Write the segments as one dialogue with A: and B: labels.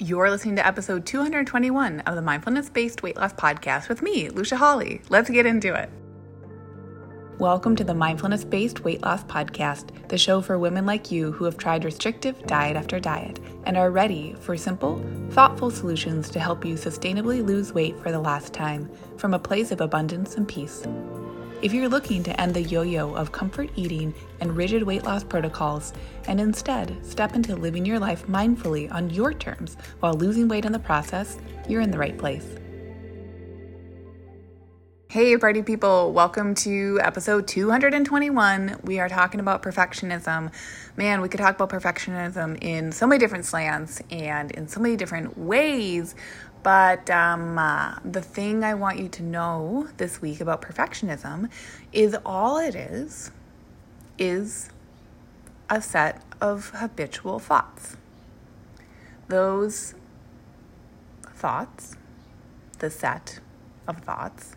A: You're listening to episode 221 of the Mindfulness Based Weight Loss Podcast with me, Lucia Hawley. Let's get into it. Welcome to the Mindfulness Based Weight Loss Podcast, the show for women like you who have tried restrictive diet after diet and are ready for simple, thoughtful solutions to help you sustainably lose weight for the last time from a place of abundance and peace. If you're looking to end the yo yo of comfort eating and rigid weight loss protocols and instead step into living your life mindfully on your terms while losing weight in the process, you're in the right place. Hey, party people, welcome to episode 221. We are talking about perfectionism. Man, we could talk about perfectionism in so many different slants and in so many different ways. But um, uh, the thing I want you to know this week about perfectionism is all it is is a set of habitual thoughts. Those thoughts, the set of thoughts,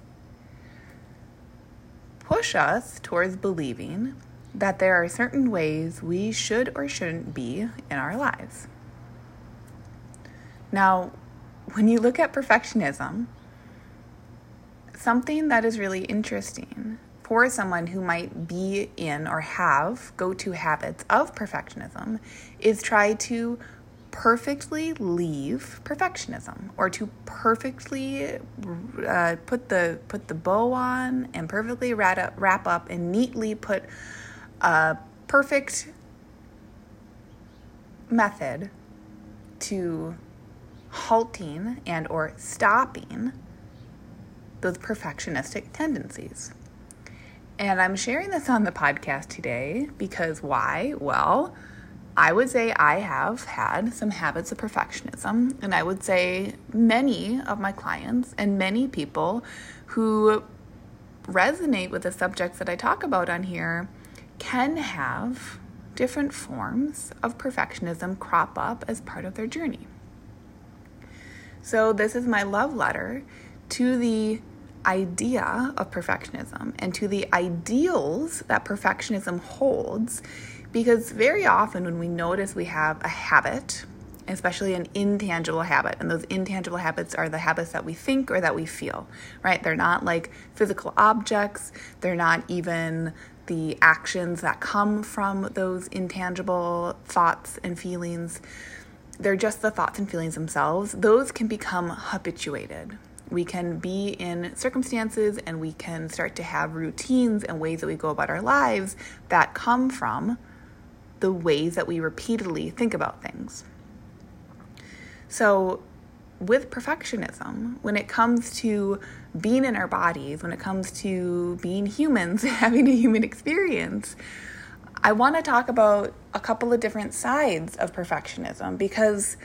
A: push us towards believing that there are certain ways we should or shouldn't be in our lives. Now, when you look at perfectionism, something that is really interesting for someone who might be in or have go to habits of perfectionism is try to perfectly leave perfectionism or to perfectly uh, put the put the bow on and perfectly up, wrap up and neatly put a perfect method to halting and or stopping those perfectionistic tendencies. And I'm sharing this on the podcast today because why? Well, I would say I have had some habits of perfectionism, and I would say many of my clients and many people who resonate with the subjects that I talk about on here can have different forms of perfectionism crop up as part of their journey. So, this is my love letter to the idea of perfectionism and to the ideals that perfectionism holds. Because very often, when we notice we have a habit, especially an intangible habit, and those intangible habits are the habits that we think or that we feel, right? They're not like physical objects, they're not even the actions that come from those intangible thoughts and feelings they're just the thoughts and feelings themselves, those can become habituated. We can be in circumstances and we can start to have routines and ways that we go about our lives that come from the ways that we repeatedly think about things. So, with perfectionism, when it comes to being in our bodies, when it comes to being humans, having a human experience, I want to talk about a couple of different sides of perfectionism because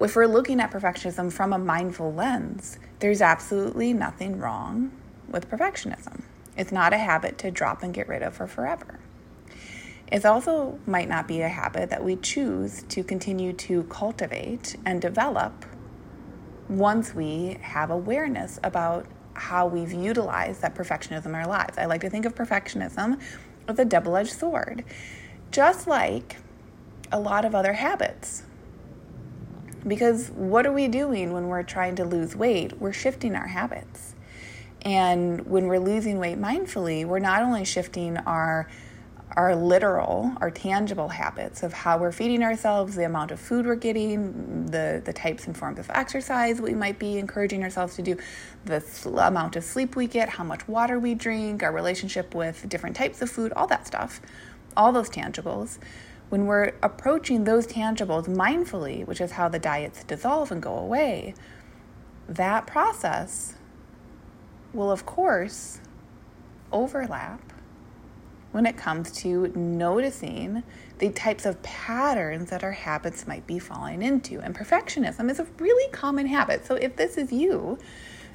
A: if we're looking at perfectionism from a mindful lens, there's absolutely nothing wrong with perfectionism. It's not a habit to drop and get rid of for forever. It also might not be a habit that we choose to continue to cultivate and develop once we have awareness about how we've utilized that perfectionism in our lives. I like to think of perfectionism as a double edged sword, just like a lot of other habits. Because what are we doing when we're trying to lose weight? We're shifting our habits. And when we're losing weight mindfully, we're not only shifting our our literal, our tangible habits of how we're feeding ourselves, the amount of food we're getting, the, the types and forms of exercise we might be encouraging ourselves to do, the amount of sleep we get, how much water we drink, our relationship with different types of food, all that stuff, all those tangibles. When we're approaching those tangibles mindfully, which is how the diets dissolve and go away, that process will, of course, overlap when it comes to noticing the types of patterns that our habits might be falling into. And perfectionism is a really common habit. So if this is you,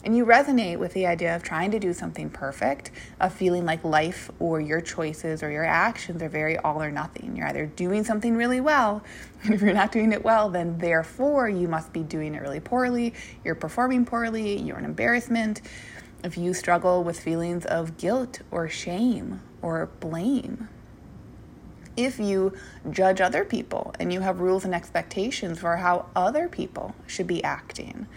A: and you resonate with the idea of trying to do something perfect, of feeling like life or your choices or your actions are very all or nothing. You're either doing something really well, and if you're not doing it well, then therefore you must be doing it really poorly, you're performing poorly, you're an embarrassment. If you struggle with feelings of guilt or shame or blame, if you judge other people and you have rules and expectations for how other people should be acting.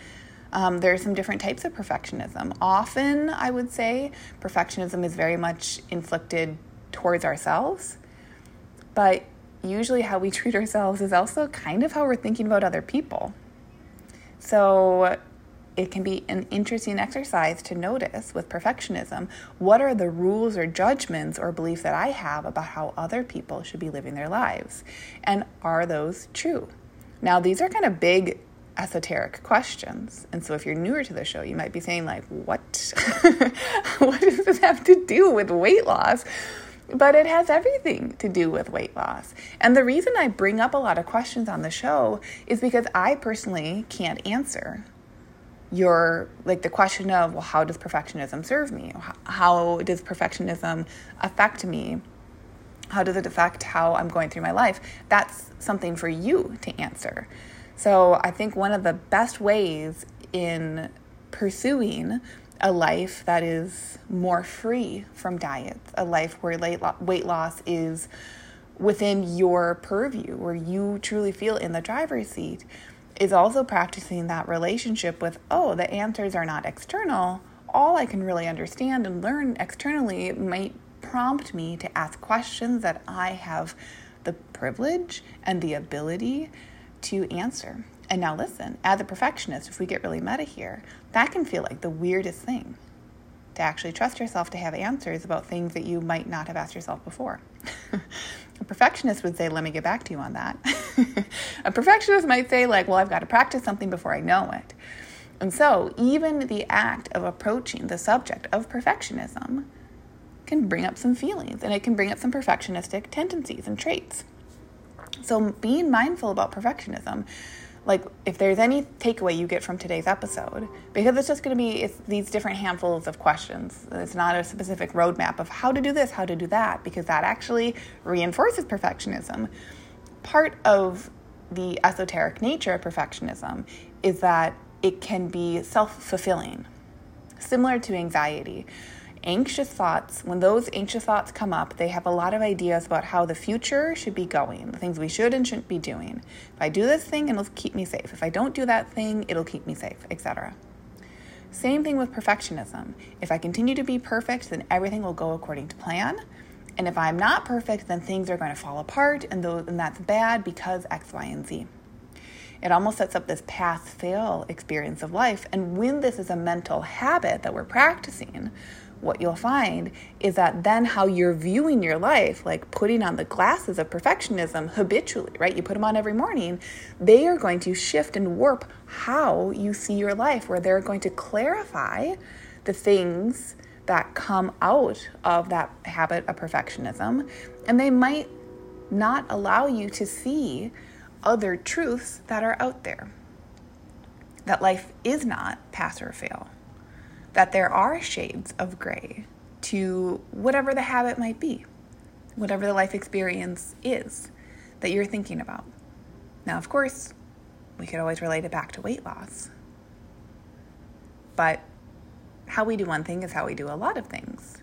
A: Um, there are some different types of perfectionism. Often, I would say, perfectionism is very much inflicted towards ourselves, but usually how we treat ourselves is also kind of how we're thinking about other people. So, it can be an interesting exercise to notice with perfectionism what are the rules or judgments or beliefs that I have about how other people should be living their lives? And are those true? Now, these are kind of big esoteric questions. And so if you're newer to the show, you might be saying like, "What? what does this have to do with weight loss?" But it has everything to do with weight loss. And the reason I bring up a lot of questions on the show is because I personally can't answer your like the question of well how does perfectionism serve me? How does perfectionism affect me? How does it affect how i'm going through my life? That's something for you to answer. So i think one of the best ways in pursuing a life that is more free from diets a life where weight loss is within your purview where you truly feel in the driver's seat is also practicing that relationship with, oh, the answers are not external. All I can really understand and learn externally might prompt me to ask questions that I have the privilege and the ability to answer. And now, listen, as a perfectionist, if we get really meta here, that can feel like the weirdest thing to actually trust yourself to have answers about things that you might not have asked yourself before. a perfectionist would say, Let me get back to you on that. a perfectionist might say, like, well, I've got to practice something before I know it. And so, even the act of approaching the subject of perfectionism can bring up some feelings and it can bring up some perfectionistic tendencies and traits. So, being mindful about perfectionism like if there's any takeaway you get from today's episode because it's just going to be it's these different handfuls of questions. It's not a specific roadmap of how to do this how to do that because that actually reinforces perfectionism. Part of the esoteric nature of perfectionism is that it can be self-fulfilling similar to anxiety anxious thoughts, when those anxious thoughts come up, they have a lot of ideas about how the future should be going, the things we should and shouldn't be doing. If I do this thing, it'll keep me safe. If I don't do that thing, it'll keep me safe, etc. Same thing with perfectionism. If I continue to be perfect, then everything will go according to plan. And if I'm not perfect, then things are going to fall apart, and, those, and that's bad because X, Y, and Z. It almost sets up this pass fail experience of life. And when this is a mental habit that we're practicing, what you'll find is that then how you're viewing your life, like putting on the glasses of perfectionism habitually, right? You put them on every morning, they are going to shift and warp how you see your life, where they're going to clarify the things that come out of that habit of perfectionism. And they might not allow you to see other truths that are out there. That life is not pass or fail that there are shades of gray to whatever the habit might be, whatever the life experience is that you're thinking about. Now, of course, we could always relate it back to weight loss. But how we do one thing is how we do a lot of things.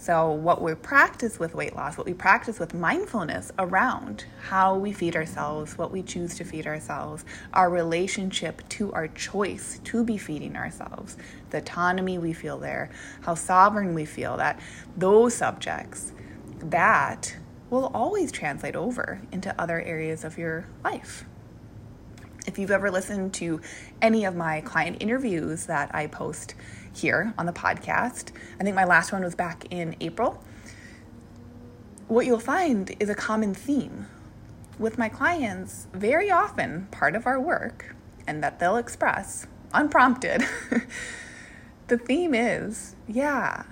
A: So, what we practice with weight loss, what we practice with mindfulness around how we feed ourselves, what we choose to feed ourselves, our relationship to our choice to be feeding ourselves, the autonomy we feel there, how sovereign we feel, that those subjects, that will always translate over into other areas of your life. If you've ever listened to any of my client interviews that I post, here on the podcast. I think my last one was back in April. What you'll find is a common theme with my clients, very often part of our work, and that they'll express unprompted. the theme is yeah,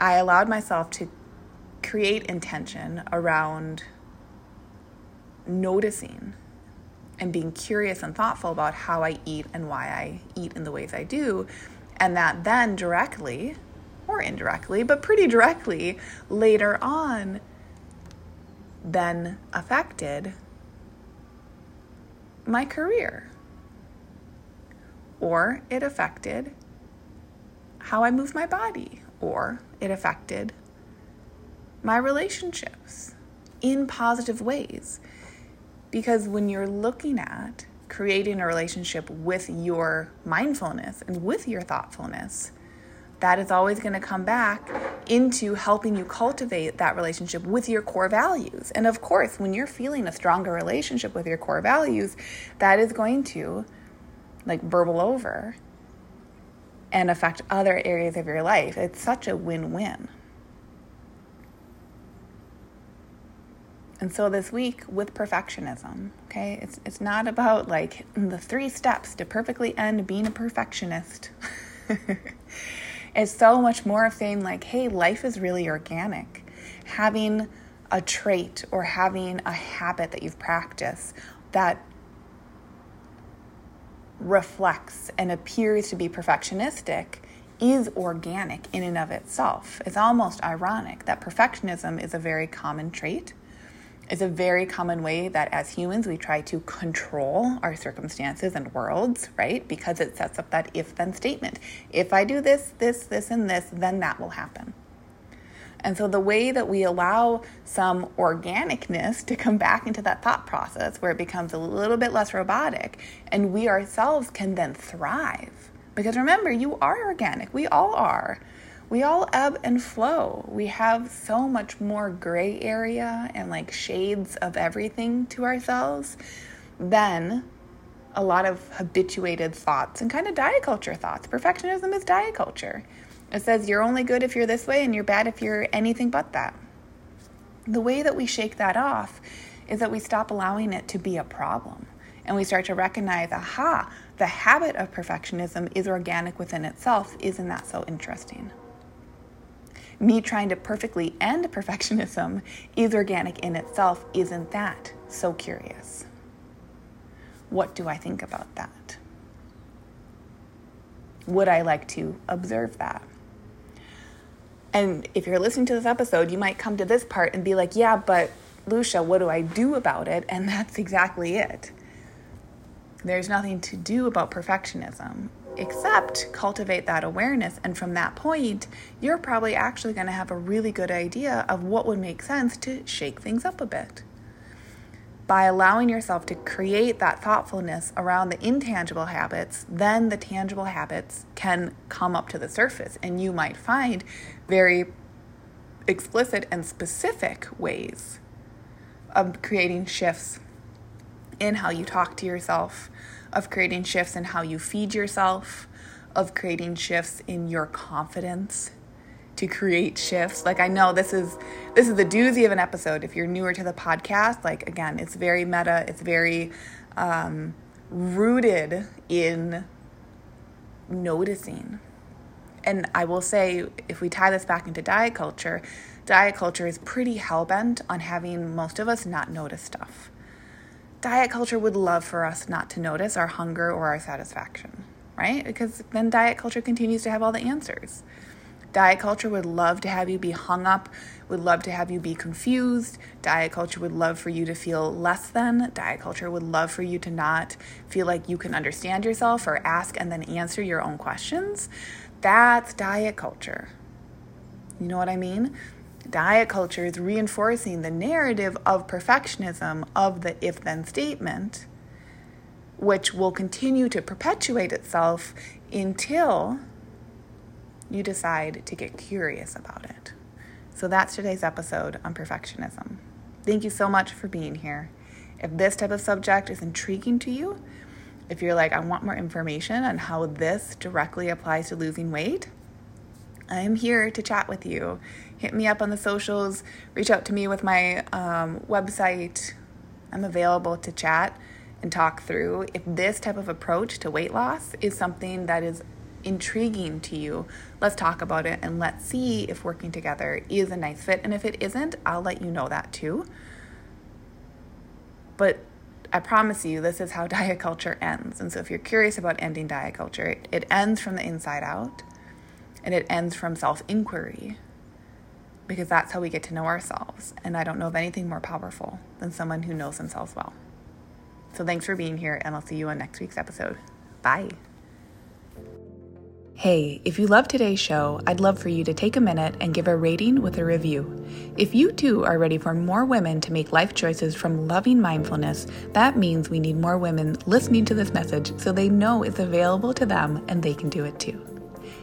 A: I allowed myself to create intention around noticing and being curious and thoughtful about how I eat and why I eat in the ways I do and that then directly, or indirectly, but pretty directly later on, then affected my career. Or it affected how I move my body, or it affected my relationships, in positive ways. Because when you're looking at creating a relationship with your mindfulness and with your thoughtfulness, that is always going to come back into helping you cultivate that relationship with your core values. And of course, when you're feeling a stronger relationship with your core values, that is going to like burble over and affect other areas of your life. It's such a win win. And so this week with perfectionism, okay, it's, it's not about like the three steps to perfectly end being a perfectionist. it's so much more of saying, like, hey, life is really organic. Having a trait or having a habit that you've practiced that reflects and appears to be perfectionistic is organic in and of itself. It's almost ironic that perfectionism is a very common trait is a very common way that as humans we try to control our circumstances and worlds, right? Because it sets up that if then statement. If I do this, this, this, and this, then that will happen. And so the way that we allow some organicness to come back into that thought process where it becomes a little bit less robotic and we ourselves can then thrive. Because remember, you are organic. We all are we all ebb and flow. We have so much more gray area and like shades of everything to ourselves than a lot of habituated thoughts and kind of diet culture thoughts. Perfectionism is diet culture. It says you're only good if you're this way and you're bad if you're anything but that. The way that we shake that off is that we stop allowing it to be a problem and we start to recognize aha, the habit of perfectionism is organic within itself. Isn't that so interesting? Me trying to perfectly end perfectionism is organic in itself. Isn't that so curious? What do I think about that? Would I like to observe that? And if you're listening to this episode, you might come to this part and be like, yeah, but Lucia, what do I do about it? And that's exactly it. There's nothing to do about perfectionism except cultivate that awareness. And from that point, you're probably actually going to have a really good idea of what would make sense to shake things up a bit. By allowing yourself to create that thoughtfulness around the intangible habits, then the tangible habits can come up to the surface, and you might find very explicit and specific ways of creating shifts in how you talk to yourself, of creating shifts in how you feed yourself, of creating shifts in your confidence to create shifts. Like I know this is this is the doozy of an episode. If you're newer to the podcast, like again, it's very meta. It's very um, rooted in noticing. And I will say, if we tie this back into diet culture, diet culture is pretty hell bent on having most of us not notice stuff diet culture would love for us not to notice our hunger or our satisfaction, right? Because then diet culture continues to have all the answers. Diet culture would love to have you be hung up, would love to have you be confused. Diet culture would love for you to feel less than. Diet culture would love for you to not feel like you can understand yourself or ask and then answer your own questions. That's diet culture. You know what I mean? Diet culture is reinforcing the narrative of perfectionism of the if then statement, which will continue to perpetuate itself until you decide to get curious about it. So that's today's episode on perfectionism. Thank you so much for being here. If this type of subject is intriguing to you, if you're like, I want more information on how this directly applies to losing weight, I am here to chat with you hit me up on the socials, reach out to me with my um, website. I'm available to chat and talk through. If this type of approach to weight loss is something that is intriguing to you, let's talk about it and let's see if working together is a nice fit. And if it isn't, I'll let you know that too. But I promise you, this is how diet culture ends. And so, if you're curious about ending diet culture, it, it ends from the inside out and it ends from self inquiry because that's how we get to know ourselves. And I don't know of anything more powerful than someone who knows themselves well. So thanks for being here, and I'll see you on next week's episode. Bye. Hey, if you love today's show, I'd love for you to take a minute and give a rating with a review. If you too are ready for more women to make life choices from loving mindfulness, that means we need more women listening to this message so they know it's available to them and they can do it too.